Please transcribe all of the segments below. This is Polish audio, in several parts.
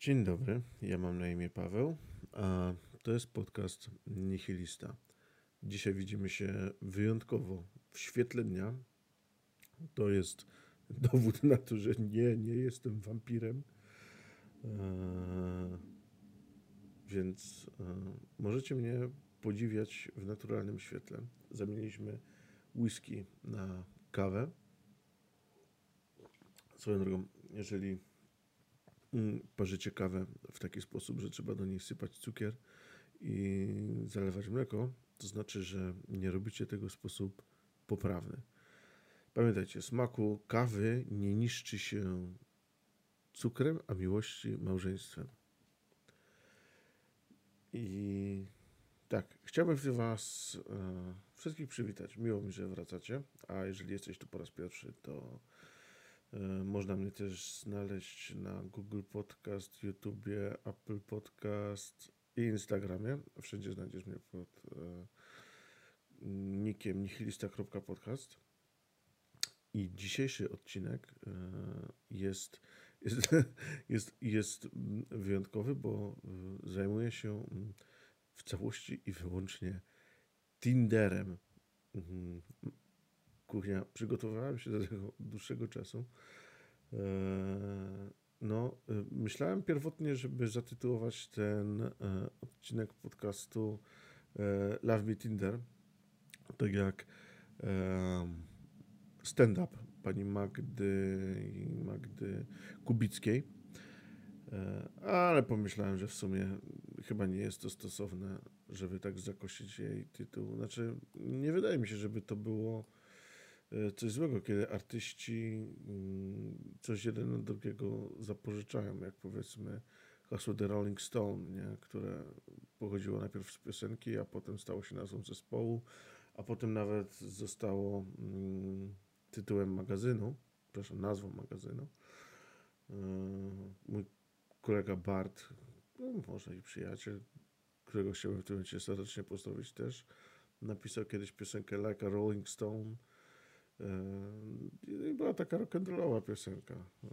Dzień dobry, ja mam na imię Paweł, a to jest podcast Nihilista. Dzisiaj widzimy się wyjątkowo w świetle dnia. To jest dowód na to, że nie, nie jestem wampirem. Eee, więc e, możecie mnie podziwiać w naturalnym świetle. Zamieniliśmy whisky na kawę. Swoją drogą, jeżeli parzycie kawę w taki sposób, że trzeba do niej sypać cukier i zalewać mleko, to znaczy, że nie robicie tego w sposób poprawny. Pamiętajcie, smaku kawy nie niszczy się cukrem, a miłości małżeństwem. I tak, chciałbym Was e, wszystkich przywitać. Miło mi, że wracacie. A jeżeli jesteś tu po raz pierwszy, to można mnie też znaleźć na Google Podcast, YouTube, Apple Podcast i Instagramie. Wszędzie znajdziesz mnie pod e, nickiem nihilista.podcast. I dzisiejszy odcinek e, jest, jest, jest, jest wyjątkowy, bo e, zajmuje się mm, w całości i wyłącznie Tinderem. Kuchnia, przygotowywałem się do tego dłuższego czasu. E, no, myślałem pierwotnie, żeby zatytułować ten odcinek podcastu Love Me Tinder. Tak jak stand-up pani Magdy, Magdy Kubickiej. E, ale pomyślałem, że w sumie chyba nie jest to stosowne, żeby tak zakosić jej tytuł. Znaczy, nie wydaje mi się, żeby to było e, coś złego, kiedy artyści mm, coś jeden od drugiego zapożyczają, jak powiedzmy hasło The Rolling Stone, nie? które pochodziło najpierw z piosenki, a potem stało się nazwą zespołu, a potem nawet zostało mm, tytułem magazynu, przepraszam, nazwą magazynu. E, mój kolega Bart, no może i przyjaciel, którego chciałbym w tym momencie serdecznie pozdrowić też, napisał kiedyś piosenkę Like a Rolling Stone. E, I była taka rock'n'rollowa piosenka, e,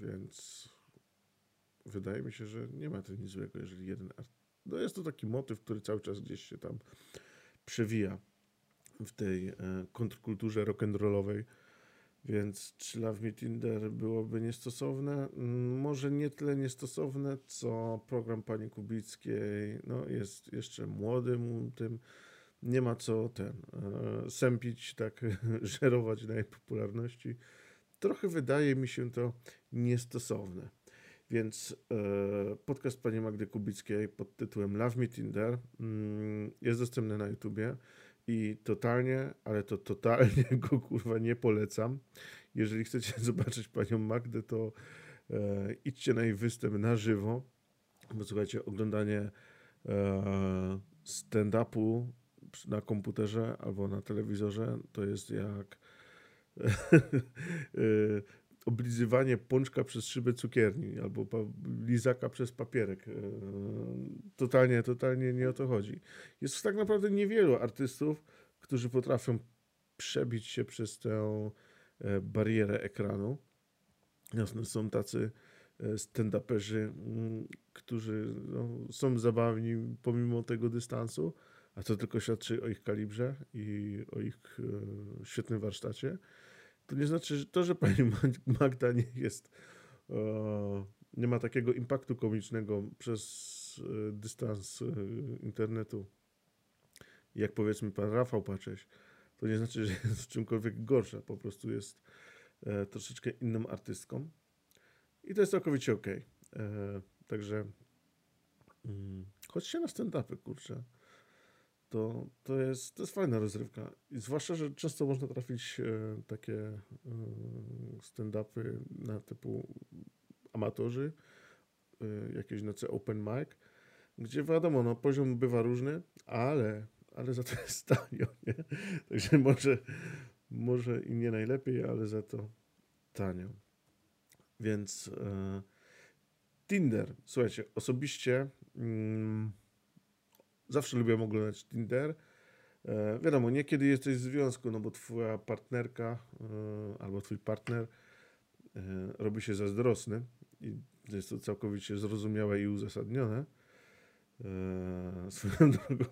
więc wydaje mi się, że nie ma to nic złego, jeżeli jeden no jest to taki motyw, który cały czas gdzieś się tam przewija w tej e, kontrkulturze rock'n'rollowej. Więc czy Love Me Tinder byłoby niestosowne? Mm, może nie tyle niestosowne, co program pani Kubickiej no, jest jeszcze młodym tym. Nie ma co ten e, sępić, tak żerować na jej popularności. Trochę wydaje mi się to niestosowne. Więc e, podcast pani Magdy Kubickiej pod tytułem Love Me Tinder mm, jest dostępny na YouTubie. I totalnie, ale to totalnie go kurwa nie polecam. Jeżeli chcecie zobaczyć panią Magdę, to e, idźcie na jej występ na żywo. Bo słuchajcie, oglądanie stand-upu na komputerze albo na telewizorze to jest jak e, oblizywanie pączka przez szybę cukierni albo lizaka przez papierek. E, totalnie, totalnie nie o to chodzi. Jest tak naprawdę niewielu artystów, którzy potrafią przebić się przez tę e, barierę ekranu. Jasne, są tacy stand-uperzy, mm, którzy no, są zabawni pomimo tego dystansu, a to tylko świadczy o ich kalibrze i o ich świetnym warsztacie. To nie znaczy, że to, że pani Magda nie jest, nie ma takiego impaktu komicznego przez e, dystans e, internetu, jak powiedzmy pan Rafał Pacześ, to nie znaczy, że jest w czymkolwiek gorsza, po prostu jest e, troszeczkę inną artystką. I to jest całkowicie ok. Także mm, chodźcie na stand-upy, kurczę to, to, jest, to jest fajna rozrywka. I zwłaszcza, że często można trafić e, takie e, stand-upy na typu amatorzy, e, jakieś noce open mic, gdzie wiadomo, no, poziom bywa różny, ale, ale za to jest tanio, nie? Także może, może i nie najlepiej, ale za to tanio. Więc e, Tinder, słuchajcie, osobiście... Mm, Zawsze lubiłem oglądać Tinder. E, wiadomo, nie kiedy jesteś w związku, no bo twoja partnerka e, albo twój partner e, robi się zazdrosny i jest to całkowicie zrozumiałe i uzasadnione. Swoją drogą.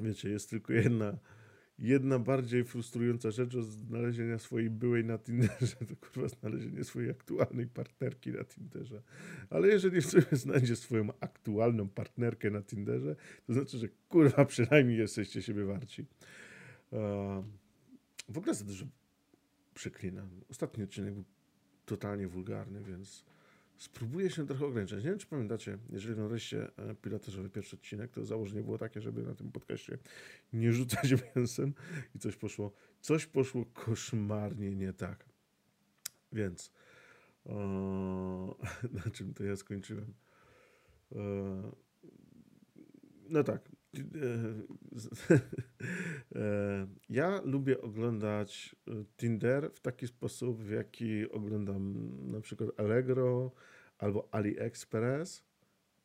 Wiecie, jest tylko jedna, jedna bardziej frustrująca rzecz od znalezienia swojej byłej na Tinderze, to kurwa znalezienie swojej aktualnej partnerki na Tinderze. Ale jeżeli sobie znajdzie swoją aktualną partnerkę na Tinderze, to znaczy, że kurwa przynajmniej jesteście siebie warci. E, w ogóle za dużo przeklinam. Ostatni odcinek był totalnie wulgarny, więc spróbuję się trochę ograniczać. Nie wiem, czy pamiętacie, jeżeli oglądaliście e, pilotażowy pierwszy odcinek, to założenie było takie, żeby na tym podcaście nie rzucać mięsem i coś poszło, coś poszło koszmarnie nie tak. Więc o, na czym to ja skończyłem? E, no tak, ja lubię oglądać e, Tinder w taki sposób, w jaki oglądam na przykład Allegro albo AliExpress.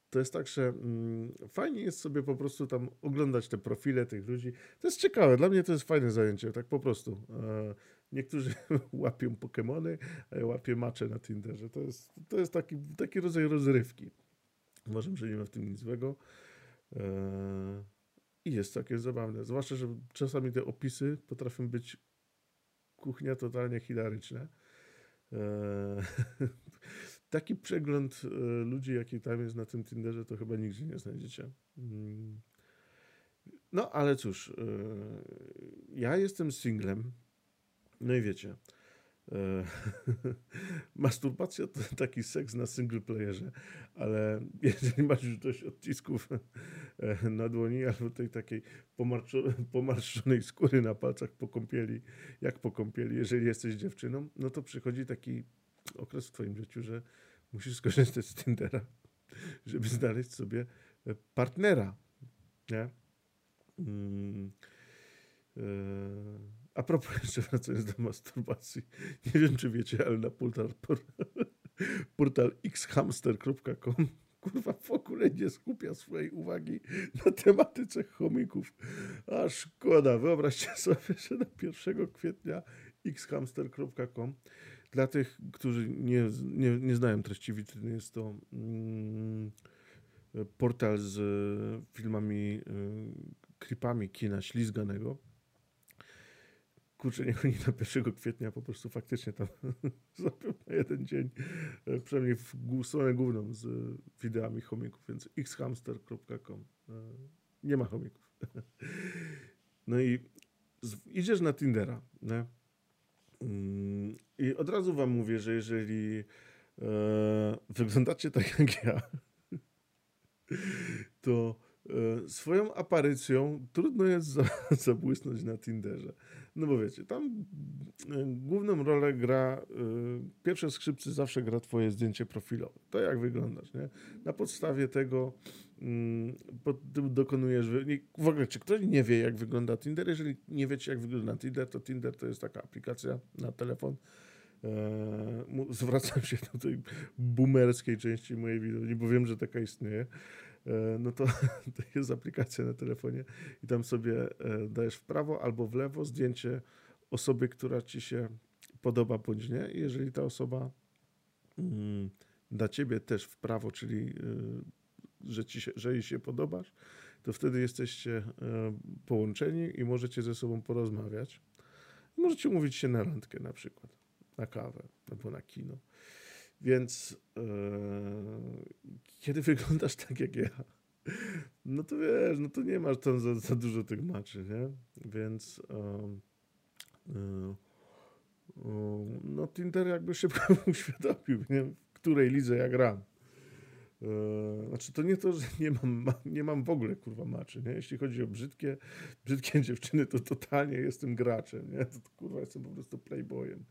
To jest tak, że mm, fajnie jest sobie po prostu tam oglądać te profile tych ludzi. To jest ciekawe, dla mnie to jest fajne zajęcie, tak po prostu. E, niektórzy łapią Pokémony, a ja łapię macze na Tinderze. To jest, to jest taki, taki rodzaj rozrywki. Uważam, że nie ma w tym nic złego. E, I jest takie zabawne. Zwłaszcza, że czasami te opisy potrafią być kuchnia totalnie hilaryczne. E, taki przegląd e, ludzi, jaki tam jest na tym Tinderze, to chyba nigdzie nie znajdziecie. No, ale cóż, ja jestem singlem. No i wiecie, masturbacja to taki seks na single playerze, ale jeżeli masz już dość odcisków e, na dłoni albo tej takiej pomarszczonej skóry na palcach po kąpieli, jak po kąpieli, jeżeli jesteś dziewczyną, no to przychodzi taki okres w twoim życiu, że musisz skorzystać z Tindera, żeby znaleźć sobie e, partnera, nie? Mm. A propos jeszcze wracając do masturbacji, nie wiem czy wiecie, ale na portal, portal xhamster.com kurwa w ogóle nie skupia swojej uwagi na tematyce chomików. A szkoda, wyobraźcie sobie, że na 1 kwietnia xhamster.com dla tych, którzy nie, nie, nie znają treści witryny, jest to mm, portal z filmami, y, klipami kina ślizganego kurczę, niech oni na 1 kwietnia po prostu faktycznie tam na jeden dzień, e, przynajmniej w stronę główną z wideami chomików, więc xhamster.com. E, nie ma chomików. No i idziesz na Tindera, nie? Mm, I od razu wam mówię, że jeżeli e, wyglądacie tak jak ja, to swoją aparycją trudno jest zabłysnąć na Tinderze. No bo wiecie, tam e, główną rolę gra, e, pierwsze skrzypce zawsze gra twoje zdjęcie profilowe. To jak wyglądasz, nie? Na podstawie tego mm, dokonujesz, w ogóle czy ktoś nie wie jak wygląda Tinder? Jeżeli nie wiecie jak wygląda Tinder, to Tinder to jest taka aplikacja na telefon, zwracam się do tej boomerskiej części mojej widowni, bo wiem, że taka istnieje. E, no to, to jest aplikacja na telefonie i tam sobie e, dajesz w prawo albo w lewo zdjęcie osoby, która ci się podoba bądź nie. I jeżeli ta osoba mm, da ciebie też w prawo, czyli e, że, ci się, że jej się podobasz, to wtedy jesteście połączeni i możecie ze sobą porozmawiać. Możecie umówić się na randkę na przykład, na kawę albo na kino. Więc yy, kiedy wyglądasz tak jak ja, no to wiesz, no to nie masz tam za, za dużo tych maczy, nie? Więc yy, yy, no Tinder jakby szybko uświadomił, nie? w której lidze ja gram. Znaczy, to nie to, że nie mam, nie mam w ogóle kurwa maczy, nie? Jeśli chodzi o brzydkie, brzydkie dziewczyny, to totalnie jestem graczem, nie? To, to kurwa jestem po prostu playboyem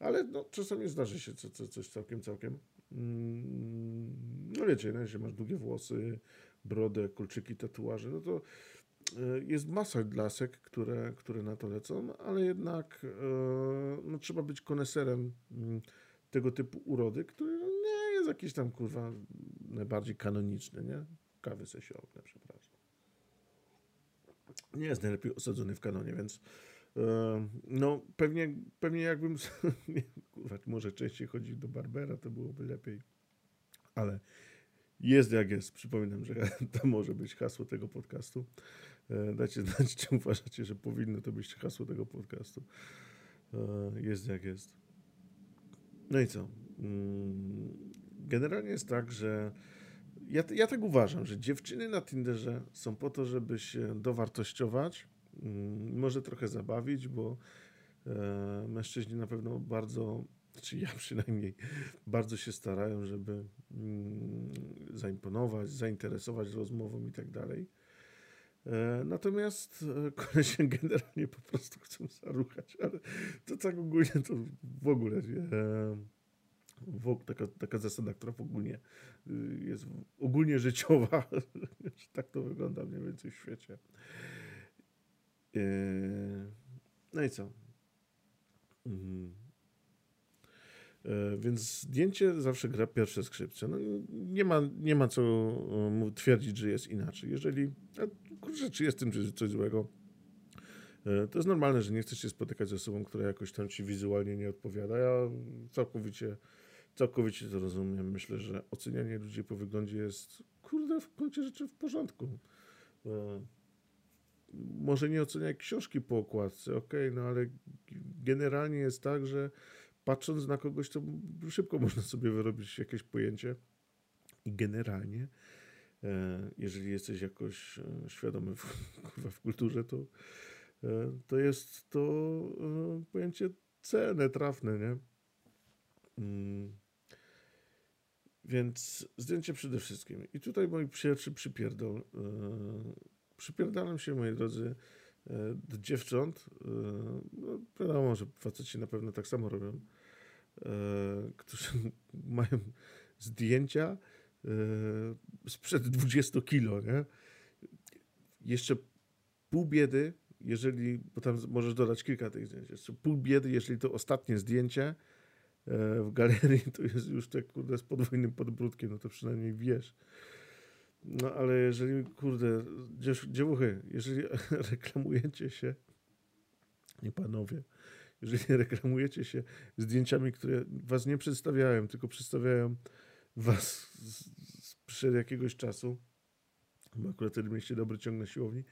ale no, czasami zdarzy się co, co, coś całkiem, całkiem. Mm, no wiecie, no, jeśli masz długie włosy, brodę, kolczyki, tatuaże, no to e, jest masa lasek, które, które na to lecą, ale jednak e, no, trzeba być koneserem mm, tego typu urody, który no, nie jest jakiś tam kurwa najbardziej kanoniczny, nie? Kawy se przepraszam. Nie jest najlepiej osadzony w kanonie, więc no, pewnie, pewnie jakbym kurwa, może częściej chodzić do Barbera, to byłoby lepiej. Ale jest jak jest. Przypominam, że to może być hasło tego podcastu. E, dajcie znać, czy uważacie, że powinno to być hasło tego podcastu. E, jest jak jest. No i co? Mm, generalnie jest tak, że ja, ja tak uważam, że dziewczyny na Tinderze są po to, żeby się dowartościować, może trochę zabawić, bo e, mężczyźni na pewno bardzo, czy ja przynajmniej, bardzo się starają, żeby mm, zaimponować, zainteresować rozmową i tak dalej. E, natomiast e, kolesie generalnie po prostu chcą zaruchać, ale to tak ogólnie to w ogóle taka, taka zasada, która ogólnie y, jest ogólnie życiowa, że tak to wygląda mniej więcej w świecie. No i co? Mhm. Więc zdjęcie zawsze gra pierwsze skrzypce. No, nie, ma, nie ma co mu twierdzić, że jest inaczej. Jeżeli kurczę, czy jest tym coś złego? To jest normalne, że nie chcesz się spotykać z osobą, która jakoś tam ci wizualnie nie odpowiada. Ja całkowicie, całkowicie to rozumiem. Myślę, że ocenianie ludzi po wyglądzie jest, kurde, w gruncie rzeczy w porządku. Może nie oceniać książki po okładce, ok, no ale generalnie jest tak, że patrząc na kogoś, to szybko można sobie wyrobić jakieś pojęcie. I generalnie E, jeżeli jesteś jakoś e, świadomy w, w kulturze, to, e, to jest to pojęcie cenne, trafne, nie? Mm. Więc zdjęcie przede wszystkim. I tutaj mój pierwszy przypierdol. Przypierdalam się, moi drodzy, do dziewcząt. No, wiadomo, że faceci na pewno tak samo robią. Którzy mają zdjęcia, sprzed 20 kilo, nie? Jeszcze pół biedy, jeżeli, bo tam możesz dodać kilka tych zdjęć, jeszcze pół biedy, jeżeli to ostatnie zdjęcie w galerii to jest już tak, kurde, z podwójnym podbródkiem, no to przynajmniej wiesz. No ale jeżeli, kurde, dziewuchy, jeżeli reklamujecie się, nie panowie, jeżeli reklamujecie się zdjęciami, które was nie przedstawiają, tylko przedstawiają was sprzed jakiegoś czasu, bo akurat wtedy mieliście dobry ciąg na siłowni,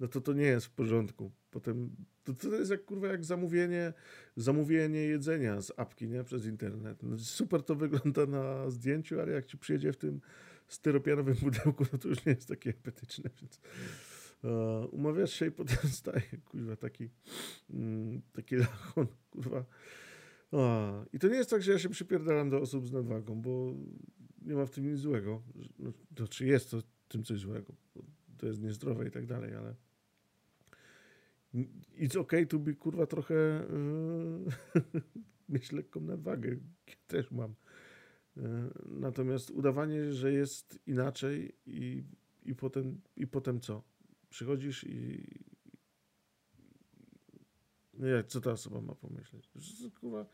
no to to nie jest w porządku. Potem to, to jest jak kurwa jak zamówienie, zamówienie jedzenia z apki, nie? Przez internet. No, super to wygląda na zdjęciu, ale jak ci przyjedzie w tym styropianowym pudełku, no to już nie jest takie apetyczne, więc uh, umawiasz się i potem staje, kurwa, taki mm, taki lachon, kurwa. I to nie jest tak, że ja się przypierdalam do osób z nadwagą, bo nie ma w tym nic złego. No, to czy jest to w tym coś złego? To jest niezdrowe i tak dalej, ale it's okay to be kurwa trochę yy, mieć lekką nadwagę. Ja też mam. Yy, natomiast udawanie, że jest inaczej i, i, potem, i potem co? Przychodzisz i, no jak, co ta osoba ma pomyśleć? Kurwa,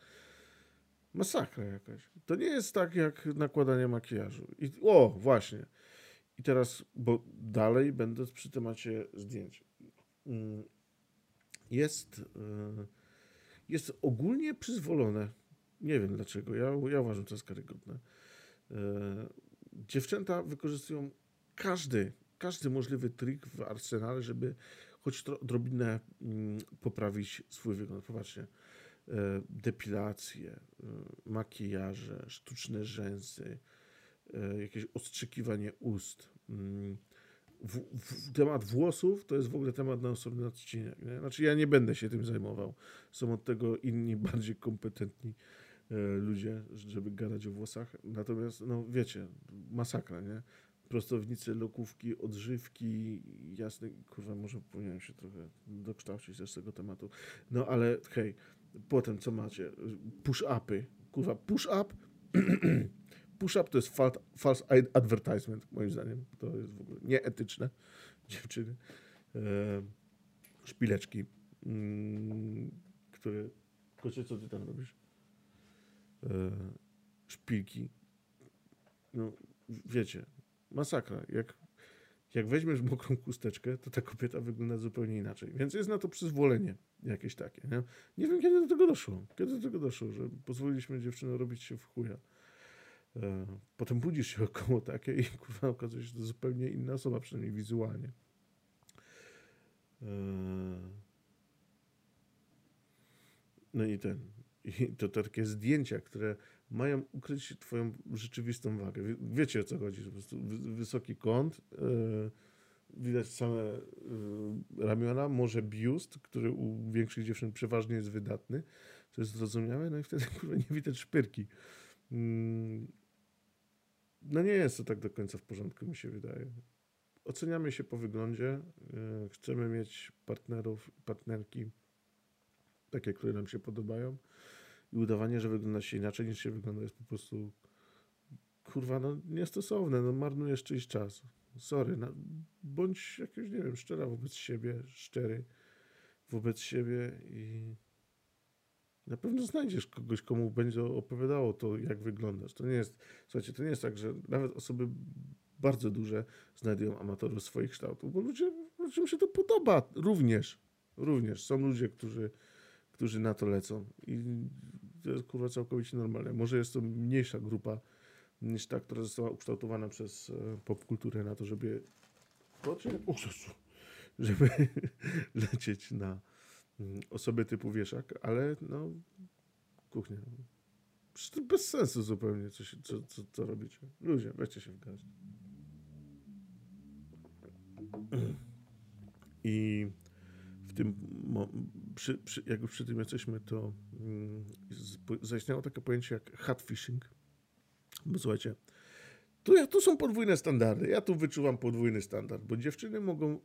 masakra jakaś. To nie jest tak jak nakładanie makijażu. I, o, właśnie. I teraz, bo dalej będąc przy temacie zdjęć. Mm, jest, y, jest ogólnie przyzwolone. Nie wiem dlaczego. Ja, ja uważam, że to jest karygodne. Y, dziewczęta wykorzystują każdy, każdy możliwy trik w arsenale, żeby choć odrobinę mm, poprawić swój wygląd. Popatrzcie, e, depilacje, e, makijaże, sztuczne rzęsy, e, jakieś ostrzykiwanie ust. Mm, w, w, temat włosów to jest w ogóle temat na osobny odcinek. Nie? Znaczy ja nie będę się tym zajmował. Są od tego inni, bardziej kompetentni ludzie, żeby gadać o włosach. Natomiast, no wiecie, masakra, nie? prostownicy, lokówki, odżywki, jasne, kurwa, może powinienem się trochę dokształcić też z tego tematu. No ale hej, potem co macie? Push-upy. Kurwa, push-up push-up to jest false, false advertisement, moim zdaniem. To jest w ogóle nieetyczne, dziewczyny. E, szpileczki, mm, które... Kocie, co ty tam robisz? E, szpilki. No, wiecie, masakra. Jak, Jak weźmiesz mokrą chusteczkę, to ta kobieta wygląda zupełnie inaczej. Więc jest na to przyzwolenie jakieś takie. Nie, nie wiem, kiedy do tego doszło. Kiedy do tego doszło, że pozwoliliśmy dziewczynom robić się w chuja. E, potem budzisz się około takie i kurwa okazuje się, że to zupełnie inna osoba, przynajmniej wizualnie. E, no i ten. I to takie zdjęcia, które mają ukryć twoją rzeczywistą wagę. Wiecie o co chodzi, po prostu wysoki kąt, yy, widać same yy, ramiona, może biust, który u większych dziewczyn przeważnie jest wydatny, to jest zrozumiałe, no i wtedy kurwa nie widać szpyrki. Yy, no nie jest to tak do końca w porządku, mi się wydaje. Oceniamy się po wyglądzie, yy, chcemy mieć partnerów, partnerki, takie, które nam się podobają i udawanie, że wygląda się inaczej niż się wygląda jest po prostu kurwa, no niestosowne, no marnujesz czyjś czas. Sorry, no, bądź jakiś, nie wiem, szczera wobec siebie, szczery wobec siebie i na pewno znajdziesz kogoś, komu będzie opowiadało to, jak wyglądasz. To nie jest, słuchajcie, to nie jest tak, że nawet osoby bardzo duże znajdują amatorów swoich kształtów, bo ludzie, ludziom się to podoba również. Również. Są ludzie, którzy którzy na to lecą. I to jest kurwa całkowicie normalne. Może jest to mniejsza grupa niż ta, która została ukształtowana przez e, popkulturę na to, żeby żeby lecieć na mm, osoby typu wieszak, ale no kuchnia. Przecież to bez sensu zupełnie, co, się, co, co, co robicie. Ludzie, weźcie się w garść. I w tym, przy, przy, jak już przy tym jesteśmy, to mm, zaistniało takie pojęcie jak hatfishing. Bo słuchajcie, tu, tu są podwójne standardy. Ja tu wyczuwam podwójny standard, bo dziewczyny mogą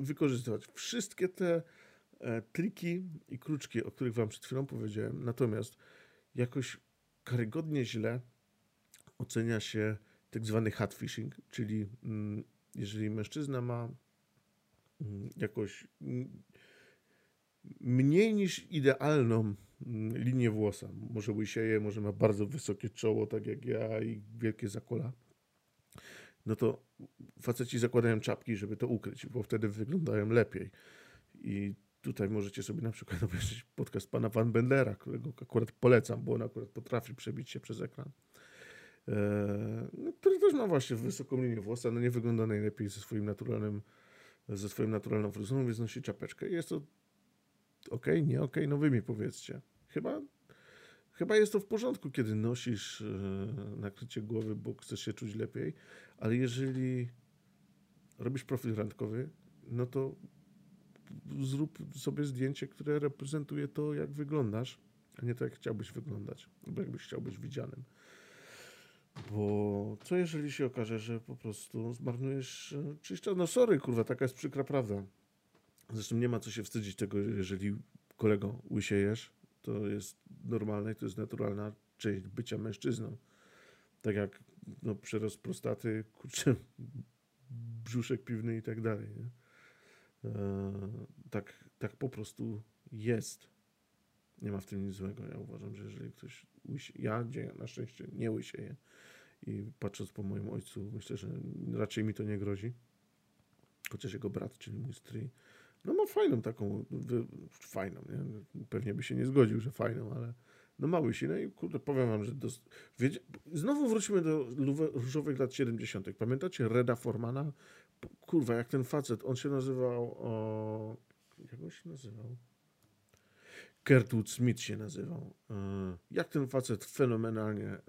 wykorzystywać wszystkie te e, triki i kruczki, o których wam przed chwilą powiedziałem. Natomiast jakoś karygodnie źle ocenia się tak zwany hatfishing, czyli mm, jeżeli mężczyzna ma mm, jakoś mm, mniej niż idealną mm, linię włosa. Może łysieje, może ma bardzo wysokie czoło, tak jak ja, i wielkie zakola. No to faceci zakładają czapki, żeby to ukryć, bo wtedy wyglądają lepiej. I tutaj możecie sobie na przykład obejrzeć podcast pana Van Bendera, którego akurat polecam, bo on akurat potrafi przebić się przez ekran. Eee, no, który też ma właśnie wysoką linię włosa, no nie wygląda najlepiej ze swoim naturalnym, ze swoją naturalną fryzurą, więc nosi czapeczkę. Jest to ok, nie ok, no wy mi powiedzcie. Chyba, chyba jest to w porządku, kiedy nosisz yy, nakrycie głowy, bo chcesz się czuć lepiej, ale jeżeli robisz profil randkowy, no to zrób sobie zdjęcie, które reprezentuje to, jak wyglądasz, a nie to, jak chciałbyś wyglądać, albo jakbyś chciał być widzianym. Bo co jeżeli się okaże, że po prostu zmarnujesz e, czyś? No sorry, kurwa, taka jest przykra prawda. Zresztą nie ma co się wstydzić tego, jeżeli kolego łysiejesz, to jest normalne to jest naturalna część bycia mężczyzną. Tak jak no, przerost prostaty, kurczę, brzuszek piwny i tak dalej. Nie? E, tak, tak po prostu jest. Nie ma w tym nic złego. Ja uważam, że jeżeli ktoś łysie, ja na szczęście nie łysieję i patrząc po moim ojcu, myślę, że raczej mi to nie grozi. Chociaż jego brat, czyli mój stryj, no ma fajną taką, fajną, nie? Pewnie by się nie zgodził, że fajną, ale no mały się, no i kurde, powiem wam, że znowu wrócimy do różowych lat 70. Pamiętacie Reda Formana? Kurwa, jak ten facet, on się nazywał, o... jak on się nazywał? Gertrude Smith się nazywał. E, jak ten facet fenomenalnie e,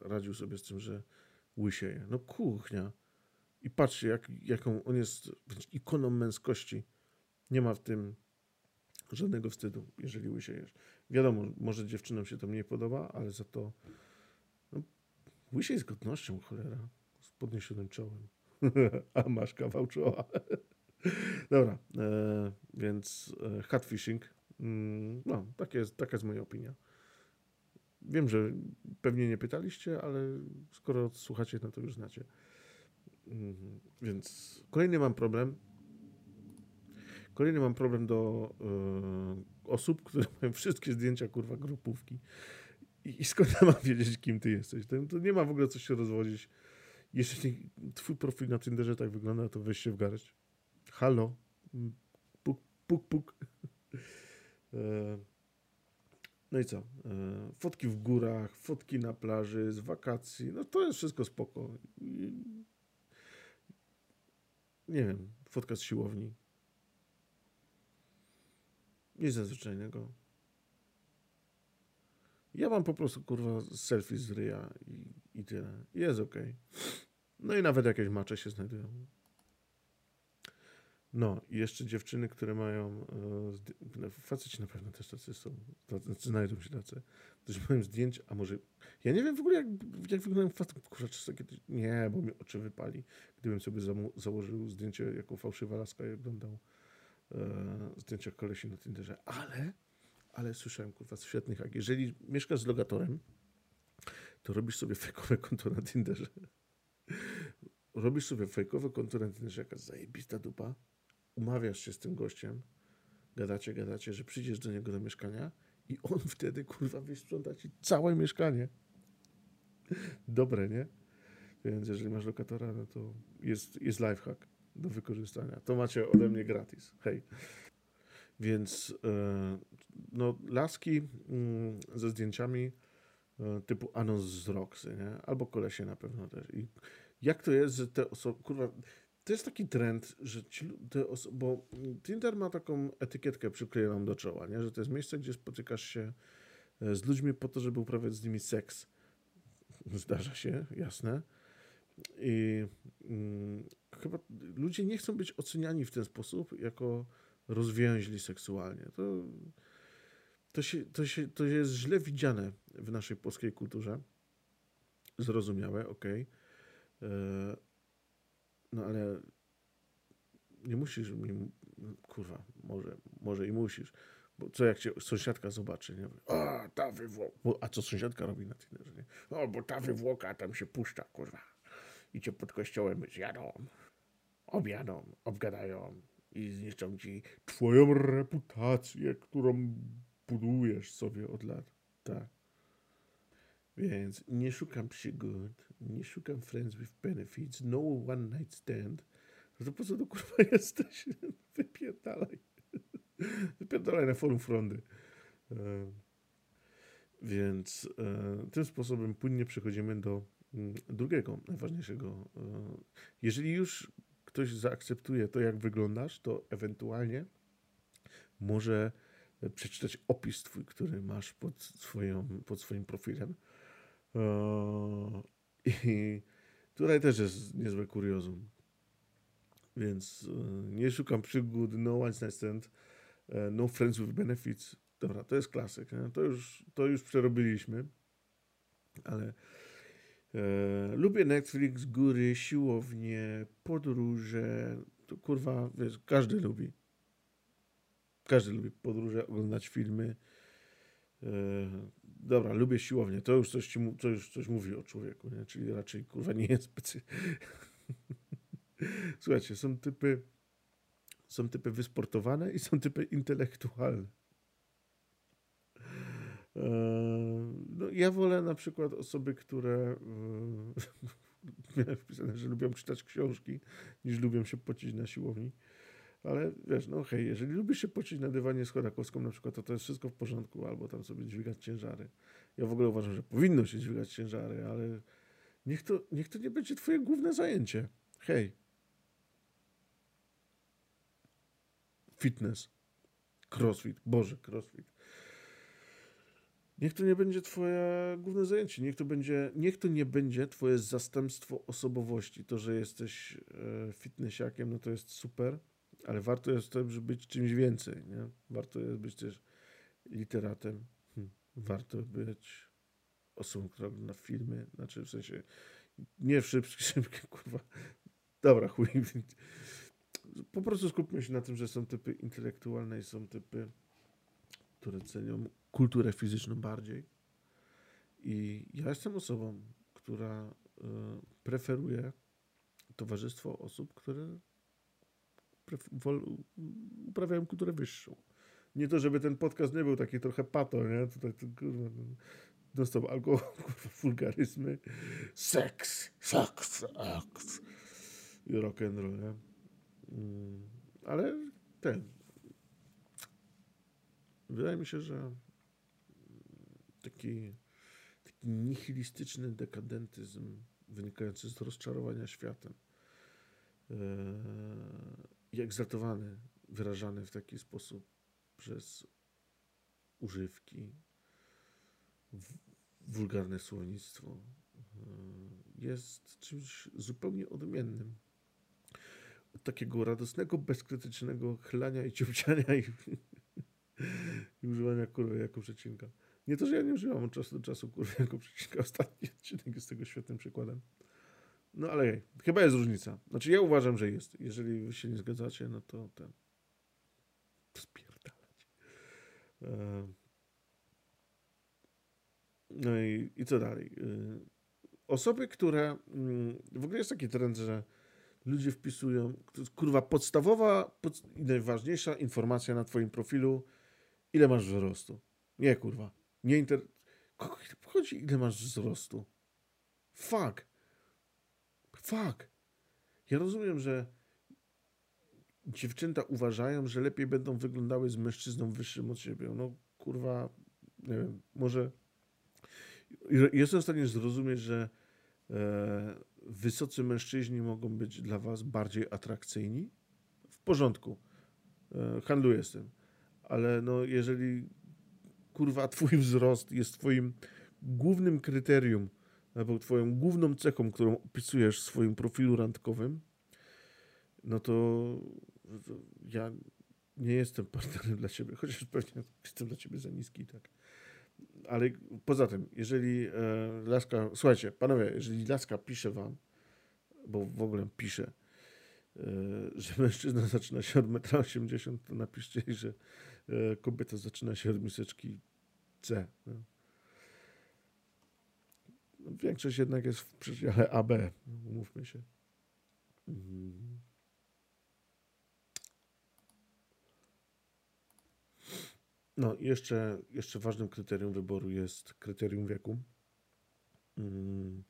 radził sobie z tym, że łysieje. No kuchnia. I patrzcie, jak, jaką on jest ikoną męskości nie ma w tym żadnego wstydu, jeżeli łysiejesz. Wiadomo, może dziewczynom się to mniej podoba, ale za to no, łysiej z godnością, cholera, z podniesionym czołem. A masz kawał czoła. Dobra, e, więc e, hatfishing, mm, no, tak jest, taka jest moja opinia. Wiem, że pewnie nie pytaliście, ale skoro słuchacie, no to już znacie. Mm, więc kolejny mam problem, Kolejny mam problem do y, osób, które mają wszystkie zdjęcia, kurwa, grupówki. I, i skąd ja mam wiedzieć, kim ty jesteś? To, to, nie ma w ogóle co się rozwodzić. Jeśli twój profil na Tinderze tak wygląda, to weź się w garść. Halo? Puk, puk, puk. E, no i co? E, fotki w górach, fotki na plaży, z wakacji. No to jest wszystko spoko. Nie wiem, fotka z siłowni. Nic nadzwyczajnego. Ja mam po prostu kurwa selfie z ryja i, i tyle. Jest ok. No i nawet jakieś macze się znajdują. No i jeszcze dziewczyny, które mają, e, faceci na pewno też tacy są, tacy znajdą się tacy, którzy mają zdjęcia, a może, ja nie wiem w ogóle jak, jak wyglądają facet, kurwa, czy takie, nie, bo mi oczy wypali, gdybym sobie założył zdjęcie jako fałszywa laska i oglądał zdjęcia kolesi na Tinderze, ale ale słyszałem, kurwa, świetnych jak jeżeli mieszkasz z logatorem, to robisz sobie fejkowe konto na Tinderze. robisz sobie fejkowe konto na Tinderze, jaka zajebista dupa, umawiasz się z tym gościem, gadacie, gadacie, że przyjdziesz do niego do mieszkania i on wtedy, kurwa, wysprząta ci całe mieszkanie. Dobre, nie? Więc jeżeli masz lokatora, no to jest, jest lifehack do wykorzystania. To macie ode mnie gratis. Hej. Więc e, no, laski mm, ze zdjęciami e, typu anons z Roxy, nie? albo kolesie na pewno też. I jak to jest, że te osoby, kurwa, to jest taki trend, że ci, te osoby, bo Tinder ma taką etykietkę przyklejoną do czoła, nie? że to jest miejsce, gdzie spotykasz się e, z ludźmi po to, żeby uprawiać z nimi seks. Zdarza się, jasne. I mm, chyba ludzie nie chcą być oceniani w ten sposób, jako rozwięźli seksualnie. To, to, się, to, się, to jest źle widziane w naszej polskiej kulturze. Zrozumiałe, ok. E, no ale nie musisz mi, kurwa, może, może i musisz. Bo co jak cię sąsiadka zobaczy, nie? O, ta wywłoka. A co sąsiadka robi na Tinderze, nie? O, bo ta wywłoka tam się puszcza, kurwa. I cię pod kościołem zjadą, objadą, obgadają, i zniszczą ci twoją reputację, którą budujesz sobie od lat. Tak. Więc nie szukam przygód, nie szukam friends with benefits, no one night stand. No to po co to kurwa jesteś? Wypierdalaj. Wypierdalaj na forum frondy. E, więc e, tym sposobem płynnie przechodzimy do drugiego, najważniejszego. E, jeżeli już ktoś zaakceptuje to, jak wyglądasz, to ewentualnie może przeczytać opis twój, który masz pod, swoją, pod swoim profilem. E, I tutaj też jest niezłe kuriozum. Więc e, nie szukam przygód, no one stand, e, no friends with benefits. Dobra, to jest klasyk. To, już, to już przerobiliśmy. Ale E, lubię Netflix, góry, siłownie, podróże. To kurwa, wiesz, każdy lubi. Każdy lubi podróże, oglądać filmy. E, dobra, lubię siłownię. To już coś, ci, to już coś mówi o człowieku, nie? czyli raczej kurwa nie jest specjalnie. Słuchajcie, są typy, są typy wysportowane i są typy intelektualne. No, ja wolę na przykład osoby, które miałem wpisane, że lubią czytać książki, niż lubią się pocić na siłowni. Ale wiesz, no hej, jeżeli lubisz się pocić na dywanie z chodakowską na przykład, to to jest wszystko w porządku, albo tam sobie dźwigać ciężary. Ja w ogóle uważam, że powinno się dźwigać ciężary, ale niech to, niech to nie będzie twoje główne zajęcie. Hej. Fitness. Crossfit. Boże, crossfit. Niech to nie będzie twoje główne zajęcie, niech to, będzie, niech to nie będzie twoje zastępstwo osobowości. To, że jesteś e, fitnessiakiem, no to jest super, ale warto jest też być czymś więcej, nie? Warto jest być też literatem, hm. warto być osobą, która ogląda filmy, znaczy w sensie nie w szybkim, kurwa. Dobra, chuj. Po prostu skupmy się na tym, że są typy intelektualne i są typy, które cenią kulturę fizyczną bardziej. I ja jestem osobą, która y, preferuje towarzystwo osób, które uprawiają kulturę wyższą. Nie to, żeby ten podcast nie był taki trochę pato, nie? Tutaj kurwa, stop alkohol, kurwa, wulgaryzmy, seks, seks, seks i rock and roll, nie? Mm, ale ten, wydaje mi się, że taki, taki nihilistyczny dekadentyzm wynikający z rozczarowania światem i egzaltowany, wyrażany w taki sposób przez używki, wulgarne słownictwo yy, jest czymś zupełnie odmiennym od takiego radosnego, bezkrytycznego chlania i ciupciania i, i używania kurwy jako przecinka. Nie to, że ja nie używam od czasu do czasu kurwy jako przecinka. Ostatni odcinek jest tego świetnym przykładem. No ale hej, chyba jest różnica. Znaczy ja uważam, że jest. Jeżeli wy się nie zgadzacie, no to ten... Spierdalać. E, no i, i co dalej? E, osoby, które... Mm, w ogóle jest taki trend, że ludzie wpisują, kurwa, podstawowa pod, i najważniejsza informacja na twoim profilu, ile masz wzrostu. Nie, kurwa. Nie inter... Kogo chodzi, ile masz wzrostu? Fuck. Fuck. Ja rozumiem, że dziewczęta uważają, że lepiej będą wyglądały z mężczyzną wyższym od siebie. No, kurwa, nie wiem, może... Jestem w stanie zrozumieć, że e, wysocy mężczyźni mogą być dla was bardziej atrakcyjni? W porządku. E, handluję z tym. Ale no, jeżeli kurwa twój wzrost jest twoim głównym kryterium, albo twoją główną cechą, którą opisujesz w swoim profilu randkowym, no to, ja nie jestem partnerem dla ciebie, chociaż pewnie jestem dla ciebie za niski, tak. Ale poza tym, jeżeli e, laska, słuchajcie, panowie, jeżeli laska pisze wam, bo w ogóle pisze, e, że mężczyzna zaczyna się od 1,80 m, to napiszcie że kobieta zaczyna się od miseczki C. No. Większość jednak jest w przedziale AB, umówmy się. Mhm. No, jeszcze, jeszcze ważnym kryterium wyboru jest kryterium wieku. Mm.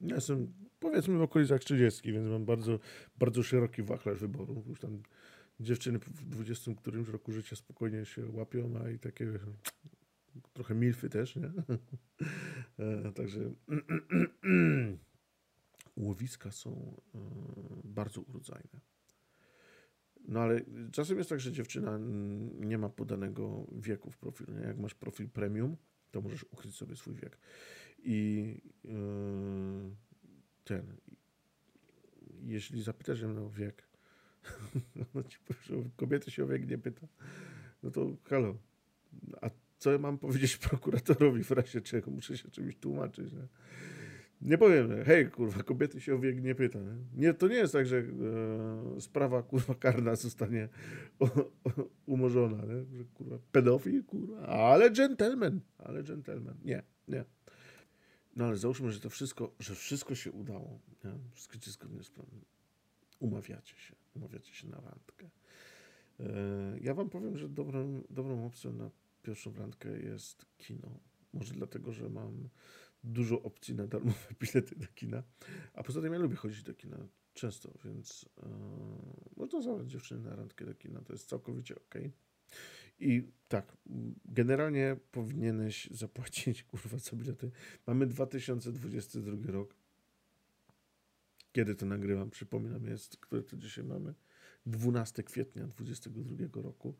Ja jestem powiedzmy w okolicach 30, więc mam bardzo, bardzo szeroki wachlarz wyboru. Już tam dziewczyny w 20 którymś roku życia spokojnie się łapią, a i takie trochę milfy też, nie? E, także łowiska są e, bardzo urodzajne. No ale czasem jest tak, że dziewczyna nie ma podanego wieku w profilu. Nie? Jak masz profil premium, to możesz ukryć sobie swój wiek. I yy, ten, jeśli zapytasz mnie o wiek, no ci że kobiety się o wiek nie pyta, no to halo, a co mam powiedzieć prokuratorowi w razie czego? Muszę się czymś tłumaczyć. Nie? Nie powiem, hej, kurwa, kobiety się o wiek nie pyta. Nie? nie to nie jest tak, że e, sprawa, kurwa, karna zostanie o, o, umorzona, nie? że, kurwa, pedofil, kurwa, ale gentleman, ale gentleman. Nie, nie. No ale załóżmy, że to wszystko, że wszystko się udało, nie? wszystko z planem. Umawiacie się, umawiacie się na randkę. E, ja wam powiem, że dobrą, dobrą opcją na pierwszą randkę jest kino. Może dlatego, że mam dużo opcji na darmowe bilety do kina. A poza tym ja lubię chodzić do kina często, więc yy, można zabrać dziewczyny na randkę do kina. To jest całkowicie ok. I tak, generalnie powinieneś zapłacić, kurwa, co bilety. Mamy 2022 rok. Kiedy to nagrywam? Przypominam, jest, który to dzisiaj mamy? 12 kwietnia 2022 roku.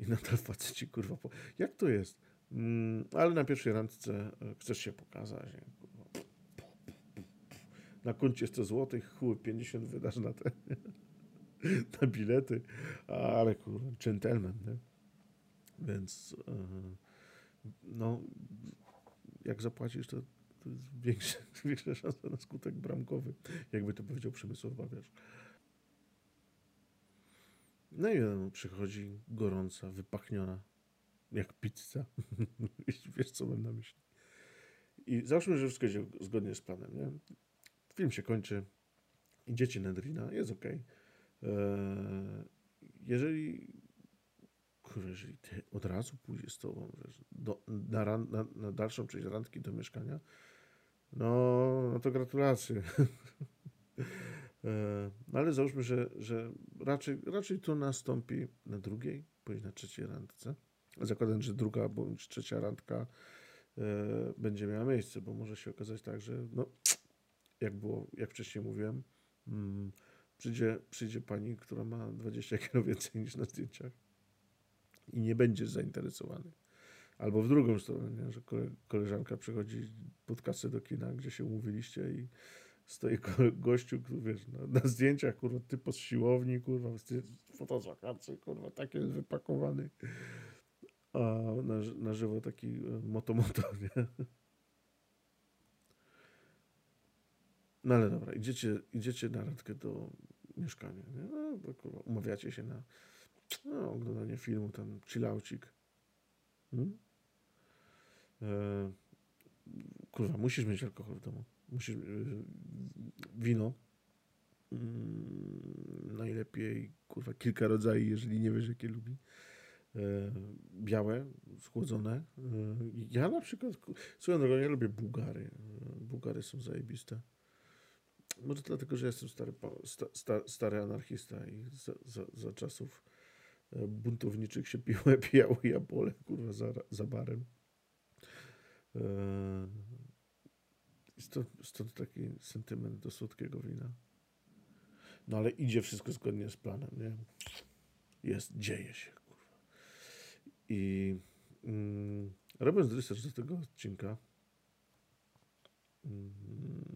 I nadal faceci, kurwa, po... jak to jest? Mm, ale na pierwszej randce e, chcesz się pokazać. Nie? Na koncie 100 zł, chuj, 50 wydasz na te na bilety, ale kurwa, gentleman, nie? Więc e, no, jak zapłacisz, to, większa, większa szansa na skutek bramkowy, jakby to powiedział Przemysław Babiarz. No i wiadomo, przychodzi gorąca, wypachniona jak pizza. Wiesz, co mam na myśli. I załóżmy, że wszystko idzie zgodnie z planem, nie? Film się kończy, idziecie na drina, jest ok. Eee, jeżeli jeżeli ty od razu pójdzie z tobą wiesz, do, na, ran, na, na dalszą część randki do mieszkania, no, no to gratulacje. E, no ale załóżmy, że, że raczej, raczej to nastąpi na drugiej, bądź na trzeciej randce. Zakładam, że druga bądź trzecia randka e, będzie miała miejsce, bo może się okazać tak, że no, jak było, jak wcześniej mówiłem, mm, przyjdzie, przyjdzie pani, która ma 20 kg więcej niż na zdjęciach i nie będziesz zainteresowany. Albo w drugą stronę, nie? że koleżanka przychodzi pod kasę do kina, gdzie się umówiliście i stoi gościu, wiesz, na, na zdjęciach, kurwa, typo z siłowni, kurwa, foto z wakacji, kurwa, taki jest wypakowany. A na, na żywo taki e, motomoto, nie? No ale dobra, idziecie, idziecie na randkę do mieszkania, nie? No, bo, kurwa, umawiacie się na no, oglądanie filmu, tam chillaucik. Hmm? E, kurwa, musisz mieć alkohol w domu. Musisz e, wino. Mm, najlepiej, kurwa, kilka rodzajów, jeżeli nie wiesz, jakie lubi. E, białe, schłodzone. Ja na przykład, swoją drogą, ja lubię Bułgary. Bułgary są zajebiste. Może dlatego, że jestem stary, sta, stary anarchista i za, za, za czasów buntowniczych się piło, pijało jabole, kurwa, za, za barem. E, stąd, stąd taki sentyment do słodkiego wina. No ale idzie wszystko zgodnie z planem, nie? Jest, dzieje się, kurwa. I mm, robiąc research do tego odcinka, mm,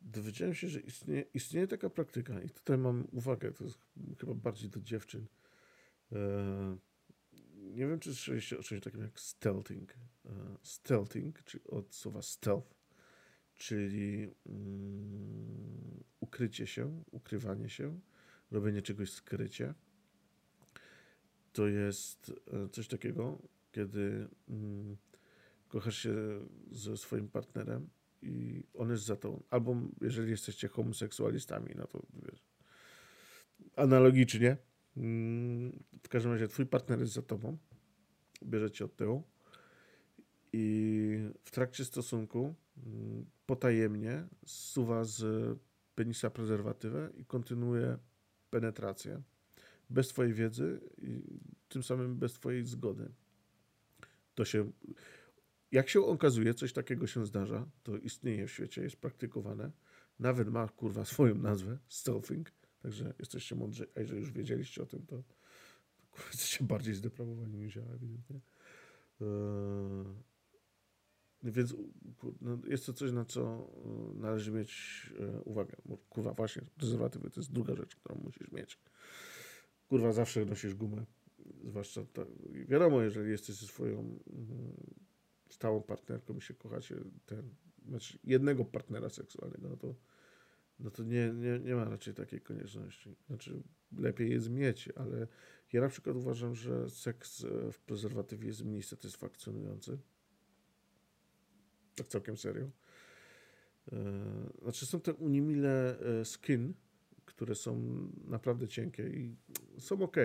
dowiedziałem się, że istnieje, istnieje taka praktyka i tutaj mam uwagę, to jest chyba bardziej do dziewczyn. E, nie wiem, czy słyszeliście o czymś takim jak stealthing. E, stealthing, czyli od słowa stealth, czyli mm, ukrycie się, ukrywanie się, robienie czegoś skrycie. To jest e, coś takiego, kiedy mm, kochasz się ze swoim partnerem i on jest za to. Albo jeżeli jesteście homoseksualistami, no to wiesz, analogicznie. W każdym razie twój partner jest za tobą, bierze cię od tyłu i w trakcie stosunku mm, potajemnie zsuwa z penisa prezerwatywę i kontynuuje penetrację bez twojej wiedzy i tym samym bez twojej zgody. To się jak się okazuje, coś takiego się zdarza, to istnieje w świecie, jest praktykowane. Nawet ma kurwa swoją nazwę, stealthing. Także jesteście mądrzy, a jeżeli już wiedzieliście o tym, to, to jesteście bardziej zdeprawowani niż ja, ewidentnie. Eee, więc no, jest to coś, na co e, należy mieć e, uwagę. Kurwa, właśnie, prezerwatywy to jest druga rzecz, którą musisz mieć. Kurwa, zawsze nosisz gumę. Zwłaszcza, to, wiadomo, jeżeli jesteś ze swoją mm, stałą partnerką i się kochacie, ten, znaczy jednego partnera seksualnego, no to, no to nie, nie, nie ma raczej takiej konieczności. Znaczy, lepiej jest mieć, ale ja na przykład uważam, że seks e, w prezerwatywie jest mniej satysfakcjonujący. Tak całkiem serio. E, znaczy, są te unimile e, skin, które są naprawdę cienkie i są ok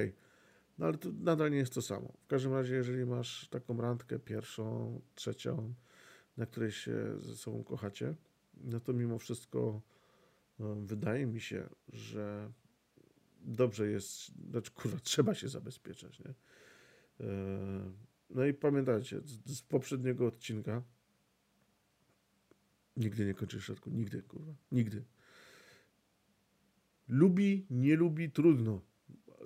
no ale to nadal nie jest to samo. W każdym razie, jeżeli masz taką randkę pierwszą, trzecią, na której się ze sobą kochacie, no to mimo wszystko wydaje mi się, że dobrze jest, znaczy kurwa, trzeba się zabezpieczać, nie? E, no i pamiętajcie, z, poprzedniego odcinka nigdy nie kończysz środku, nigdy, kurwa, nigdy. Lubi, nie lubi, trudno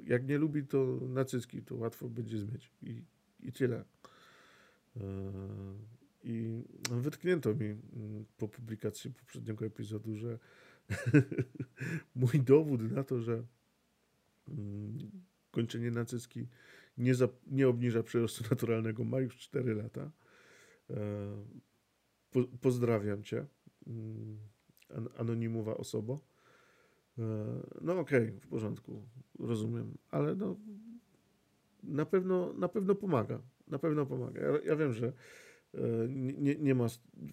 jak nie lubi, to nacycki, to łatwo będzie zmyć. I, i tyle. E, I wytknięto mi mm, po publikacji poprzedniego epizodu, że mój dowód na to, że mm, kończenie nacycki nie, za, nie obniża przyrostu naturalnego ma już 4 lata. E, po, pozdrawiam cię, mm, anonimowa osoba. E, no okej, okay, w porządku, rozumiem, ale no na pewno, na pewno pomaga. Na pewno pomaga. Ja, ja wiem, że nie, nie ma,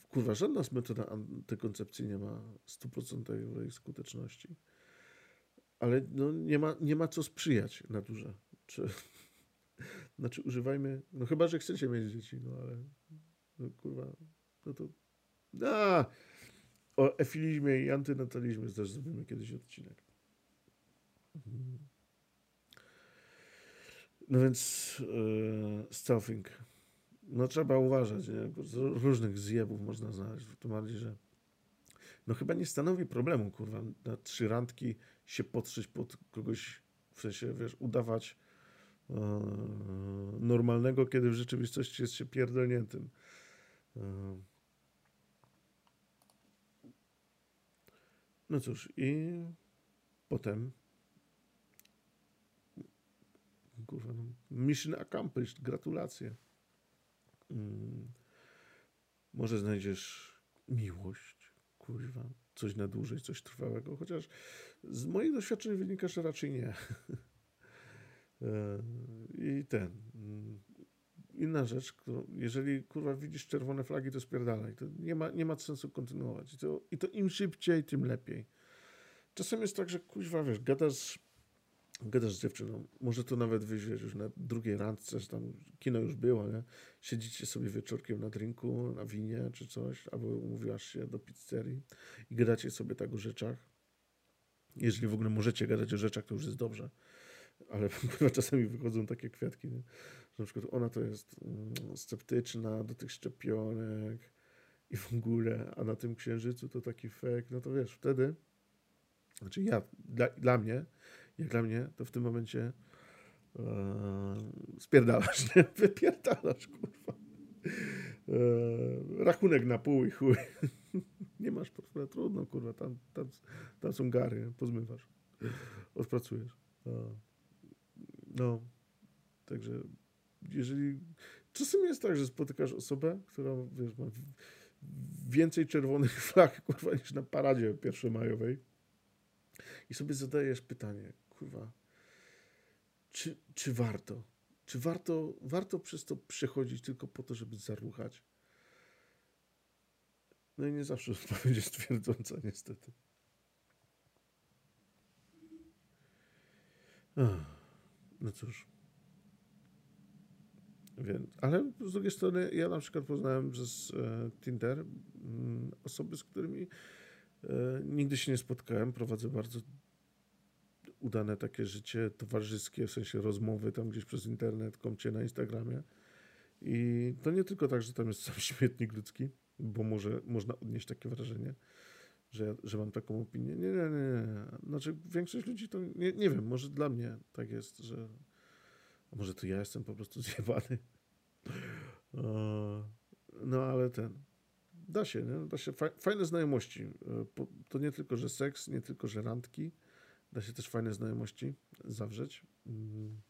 kurwa, żadna metoda antykoncepcji nie ma stuprocentowej skuteczności. Ale no, nie, ma, nie ma co sprzyjać naturze. Czy, znaczy używajmy, no chyba, że chcecie mieć dzieci, no ale no kurwa, no to a, o efilizmie i antynatalizmie też zrobimy kiedyś odcinek. Mhm. No więc yy, stealthing. No trzeba uważać, nie? Różnych zjebów można znaleźć. To bardziej, że no chyba nie stanowi problemu, kurwa, na trzy randki się potrzeć pod kogoś, w sensie, wiesz, udawać yy, normalnego, kiedy w rzeczywistości jest się pierdolniętym. Yy. No cóż, i potem kurwa, no, mission accomplished, gratulacje. Mm. Może znajdziesz miłość, kurwa, coś na dłużej, coś trwałego, chociaż z moich doświadczeń wynika, że raczej nie. E, I ten. Mm, inna rzecz, którą, jeżeli kurwa widzisz czerwone flagi, to spierdalaj. To nie ma, nie ma sensu kontynuować. I to, I to im szybciej, tym lepiej. Czasem jest tak, że kuźwa, wiesz, gadasz gadasz z dziewczyną, może to nawet wyjść już na drugiej randce, że tam kino już było, nie? Siedzicie sobie wieczorkiem na drinku, na winie czy coś, albo umówiłaś się do pizzerii i gadacie sobie tak o rzeczach. Jeżeli w ogóle możecie gadać o rzeczach, to już jest dobrze. Ale czasami wychodzą takie kwiatki, nie? że na przykład ona to jest mm, sceptyczna do tych szczepionek i w ogóle, a na tym księżycu to taki fake, no to wiesz, wtedy, znaczy ja, dla, dla mnie, jak dla mnie, to w tym momencie e, spierdalasz, nie? Wypierdalasz, kurwa. E, rachunek na pół i chuj. nie masz portfela, trudno, kurwa, tam, tam, tam są gary, pozmywasz, odpracujesz. E, no, także jeżeli... Czasem jest tak, że spotykasz osobę, która, wiesz, ma więcej czerwonych flag, kurwa, niż na paradzie pierwszomajowej i sobie zadajesz pytanie, kurwa, czy, czy warto? Czy warto, warto przez to przechodzić tylko po to, żeby zaruchać? No i nie zawsze odpowiedź jest twierdząca, niestety. No cóż. Więc, ale z drugiej strony, ja na przykład poznałem przez e, Tinder m, mm, osoby, z którymi e, nigdy się nie spotkałem. Prowadzę bardzo udane takie życie towarzyskie, w sensie rozmowy tam gdzieś przez internet, komcie na Instagramie. I to nie tylko tak, że tam jest sam śmietnik ludzki, bo może można odnieść takie wrażenie, że, że mam taką opinię. Nie, nie, nie. Znaczy większość ludzi to, nie, nie wiem, może dla mnie tak jest, że a może to ja jestem po prostu zjebany. No ale ten, da się, nie? da się, fajne znajomości. E, to nie tylko, że seks, nie tylko, że randki, Da się też fajne znajomości zawrzeć. Mm.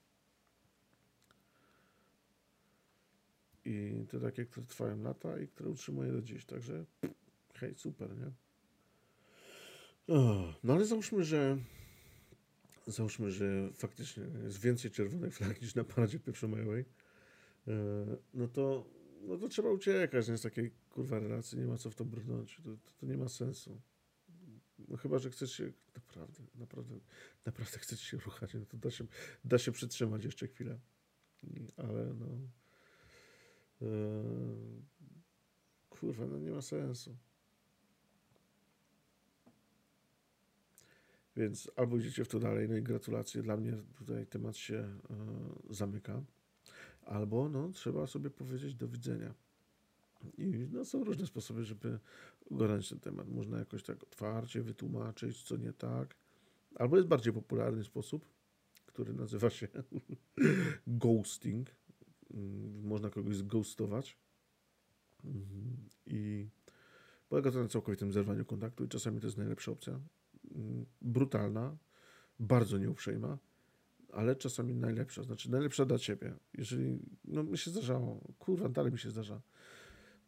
I to takie, które trwają lata i które utrzymuję do dziś. Także hej, super, nie? no ale załóżmy, że załóżmy, że faktycznie jest więcej czerwonych flag niż na paradzie pierwszomajowej, e, no to, no to trzeba uciekać nie? z takiej kurwa relacji, nie ma co w to brnąć, to, to, to nie ma sensu. No chyba, że chcesz się naprawdę, naprawdę, naprawdę chcesz się ruchać, no to da się, da się przytrzymać jeszcze chwilę. Ale no. Yy, kurwa, no nie ma sensu. Więc albo idziecie w to dalej, no i gratulacje. Dla mnie tutaj temat się yy, zamyka. Albo no, trzeba sobie powiedzieć do widzenia. I no, są różne sposoby, żeby ogarnąć ten temat. Można jakoś tak otwarcie wytłumaczyć, co nie tak. Albo jest bardziej popularny sposób, który nazywa się ghosting. Mm, można kogoś zghostować. Mhm. I polega to na całkowitym zerwaniu kontaktu i czasami to jest najlepsza opcja. Mm, brutalna, bardzo nieuprzejma, ale czasami najlepsza. Znaczy najlepsza dla ciebie. Jeżeli, no mi się zdarzało, kurwa, dalej mi się zdarza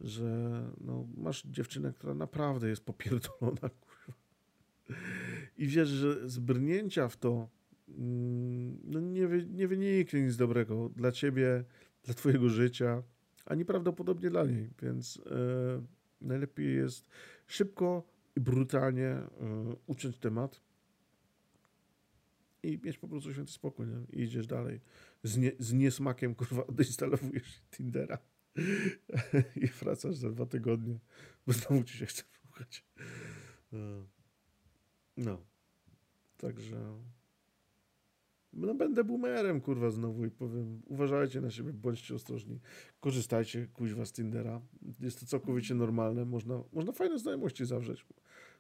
że no, masz dziewczynę, która naprawdę jest popierdolona, kurwa. I wiesz, że z brnięcia w to mm, no, nie, nie wyniknie nic dobrego dla ciebie, dla twojego życia, ani prawdopodobnie dla niej, więc e, najlepiej jest szybko i brutalnie e, uciąć temat i mieć po prostu święty spokój, nie? I idziesz dalej. Z, nie, z niesmakiem, kurwa, odinstalowujesz Tindera i wracasz za dwa tygodnie, bo znowu ci się chce słuchać. No. Także no będę boomerem, kurwa, znowu i powiem, uważajcie na siebie, bądźcie ostrożni, korzystajcie, kuźwa, z Tindera. Jest to całkowicie normalne, można, można fajne znajomości zawrzeć,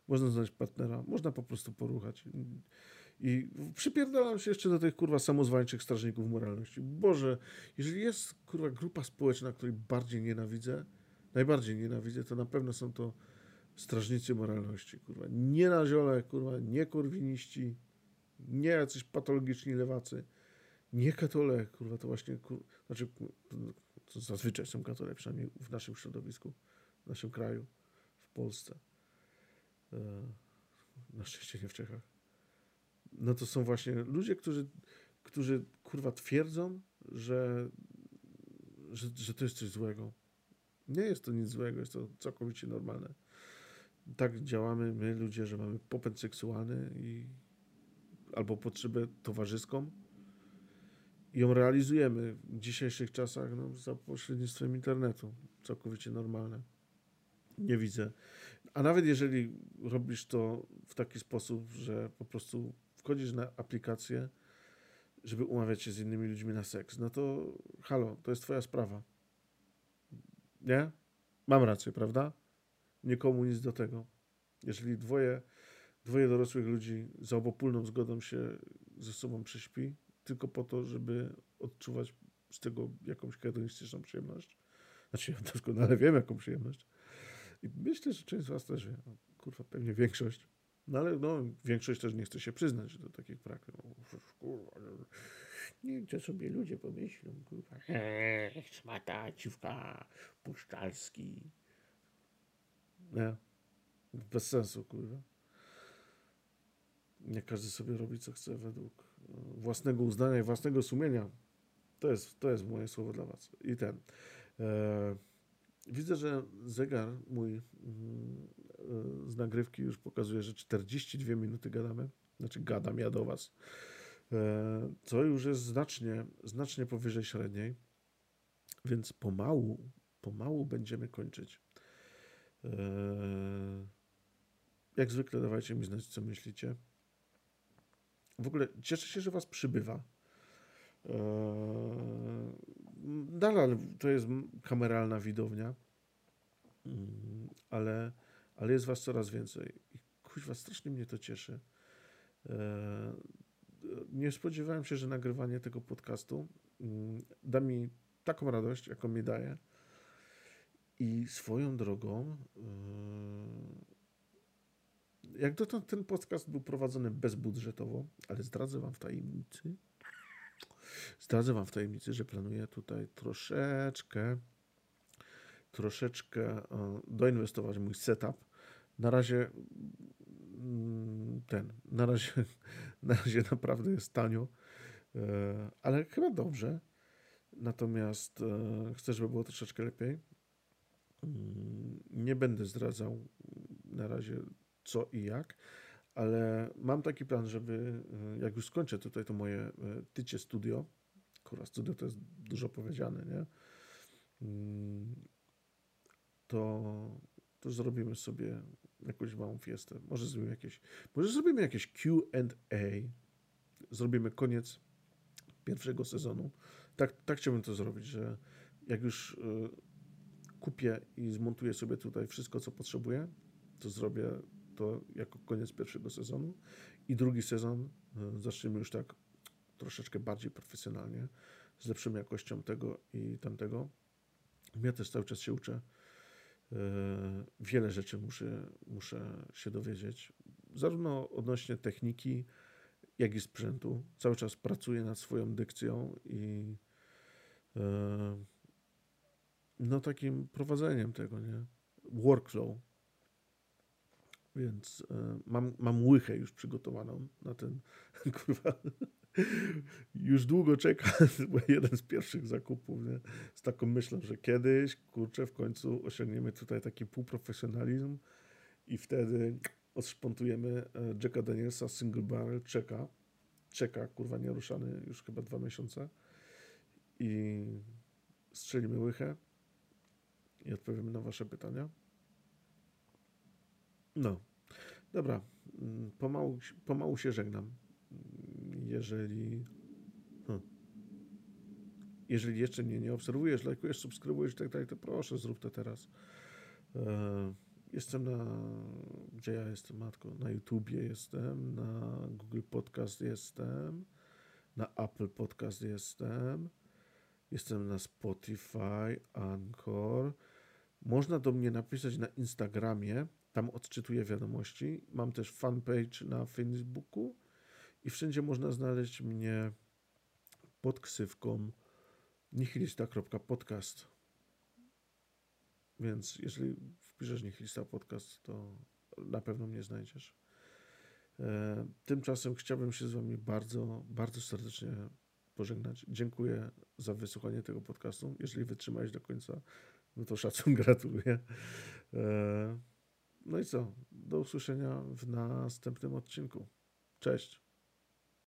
można znaleźć partnera, można po prostu poruchać. I przypierdalam się jeszcze do tych, kurwa, samozwańczych strażników moralności. Boże, jeżeli jest, kurwa, grupa społeczna, której bardziej nienawidzę, najbardziej nienawidzę, to na pewno są to strażnicy moralności, kurwa. Nie na ziole, kurwa, nie korwiniści, nie jacyś patologiczni lewacy, nie katole, kurwa, to właśnie, znaczy, to zazwyczaj są katole, przynajmniej w naszym środowisku, w naszym kraju, w Polsce. E, na szczęście nie w Czechach. No to są właśnie ludzie, którzy, którzy kurwa twierdzą, że, że, że to jest coś złego. Nie jest to nic złego, jest to całkowicie normalne. Tak działamy my, ludzie, że mamy popęd seksualny i albo potrzebę towarzyską i ją realizujemy w dzisiejszych czasach no, za pośrednictwem internetu. Całkowicie normalne. Nie widzę. A nawet jeżeli robisz to w taki sposób, że po prostu wchodzisz na aplikację, żeby umawiać się z innymi ludźmi na seks, no to halo, to jest twoja sprawa. Nie? Mam rację, prawda? Nikomu nic do tego. Jeżeli dwoje dwoje dorosłych ludzi za obopólną zgodą się ze sobą prześpi, tylko po to, żeby odczuwać z tego jakąś hedonistyczną przyjemność. Znaczy, ja doskonale wiem, jaką przyjemność. I myślę, że część z Was też wie. No, kurwa, pewnie większość. No ale no, większość też nie chce się przyznać do takich praktyk. No, kurwa, no, nie co sobie ludzie pomyślą, kurwa. Eee, szmata, ciwka, puszczalski. Nie. Bez sensu, kurwa. Nie każdy sobie robi, co chce według e, własnego uznania i własnego sumienia. To jest, to jest moje słowo dla Was. I ten. E, widzę, że zegar mój mm, e, z nagrywki już pokazuje, że 42 minuty gadamy. Znaczy, gadam ja do Was. E, co już jest znacznie, znacznie powyżej średniej. Więc pomału, pomału będziemy kończyć. E, jak zwykle dawajcie mi znać, co myślicie. W ogóle cieszę się, że Was przybywa. Eee, dalej to jest kameralna widownia, mm, ale, ale jest Was coraz więcej. I kuźwa, strasznie mnie to cieszy. Eee, nie spodziewałem się, że nagrywanie tego podcastu mm, da mi taką radość, jaką mi daje. I swoją drogą eee, jak dotąd ten podcast był prowadzony bezbudżetowo, ale zdradzę wam w tajemnicy, zdradzę wam w tajemnicy, że planuję tutaj troszeczkę, troszeczkę e, doinwestować mój setup. Na razie mm, ten, na razie, na razie naprawdę jest tanio, e, ale chyba dobrze. Natomiast e, chcę, żeby było troszeczkę lepiej. Mm, nie będę zdradzał na razie co i jak, ale mam taki plan, żeby e, jak już skończę tutaj to moje e, tycie studio, kurwa studio to jest dużo powiedziane, nie? Mm, to, to zrobimy sobie jakąś małą fiestę. Może zrobimy jakieś, może zrobimy jakieś Q&A. Zrobimy koniec pierwszego sezonu. Tak, tak chciałbym to zrobić, że jak już y, kupię i zmontuję sobie tutaj wszystko, co potrzebuję, to zrobię to jako koniec pierwszego sezonu i drugi sezon e, zaczniemy już tak troszeczkę bardziej profesjonalnie, z lepszą jakością tego i tamtego. Ja też cały czas się uczę. E, wiele rzeczy muszę, muszę się dowiedzieć, zarówno odnośnie techniki, jak i sprzętu. Cały czas pracuję nad swoją dykcją i e, no takim prowadzeniem tego, nie? Workflow więc e, mam, mam łychę już przygotowaną na ten, kurwa, już długo czeka, jeden z pierwszych zakupów, nie? z taką myślą, że kiedyś, kurczę, w końcu osiągniemy tutaj taki półprofesjonalizm i wtedy odszpontujemy e, Jacka Danielsa Single Barrel Checka czeka, kurwa, nieruszany już chyba dwa miesiące i strzelimy łychę i odpowiemy na wasze pytania. No, dobra, mm, pomału, pomału się żegnam. Jeżeli hmm, jeżeli jeszcze mnie nie obserwujesz, lajkujesz, subskrybujesz i tak dalej, to proszę, zrób to teraz. E, Jestem na. Gdzie ja jestem, matko? Na YouTubie jestem, na Google Podcast jestem, na Apple Podcast jestem, jestem na Spotify, Anchor. Można do mnie napisać na Instagramie, tam odczytuję wiadomości. Mam też fanpage na Facebooku i wszędzie można znaleźć mnie pod ksywką nihilista.podcast. Więc jeżeli wpiszesz Nihilista Podcast, to na pewno mnie znajdziesz. E, tymczasem chciałbym się z Wami bardzo, bardzo serdecznie pożegnać. Dziękuję za wysłuchanie tego podcastu. Jeżeli wytrzymałeś do końca, no to szacun, gratuluję. No i co? Do usłyszenia w następnym odcinku. Cześć.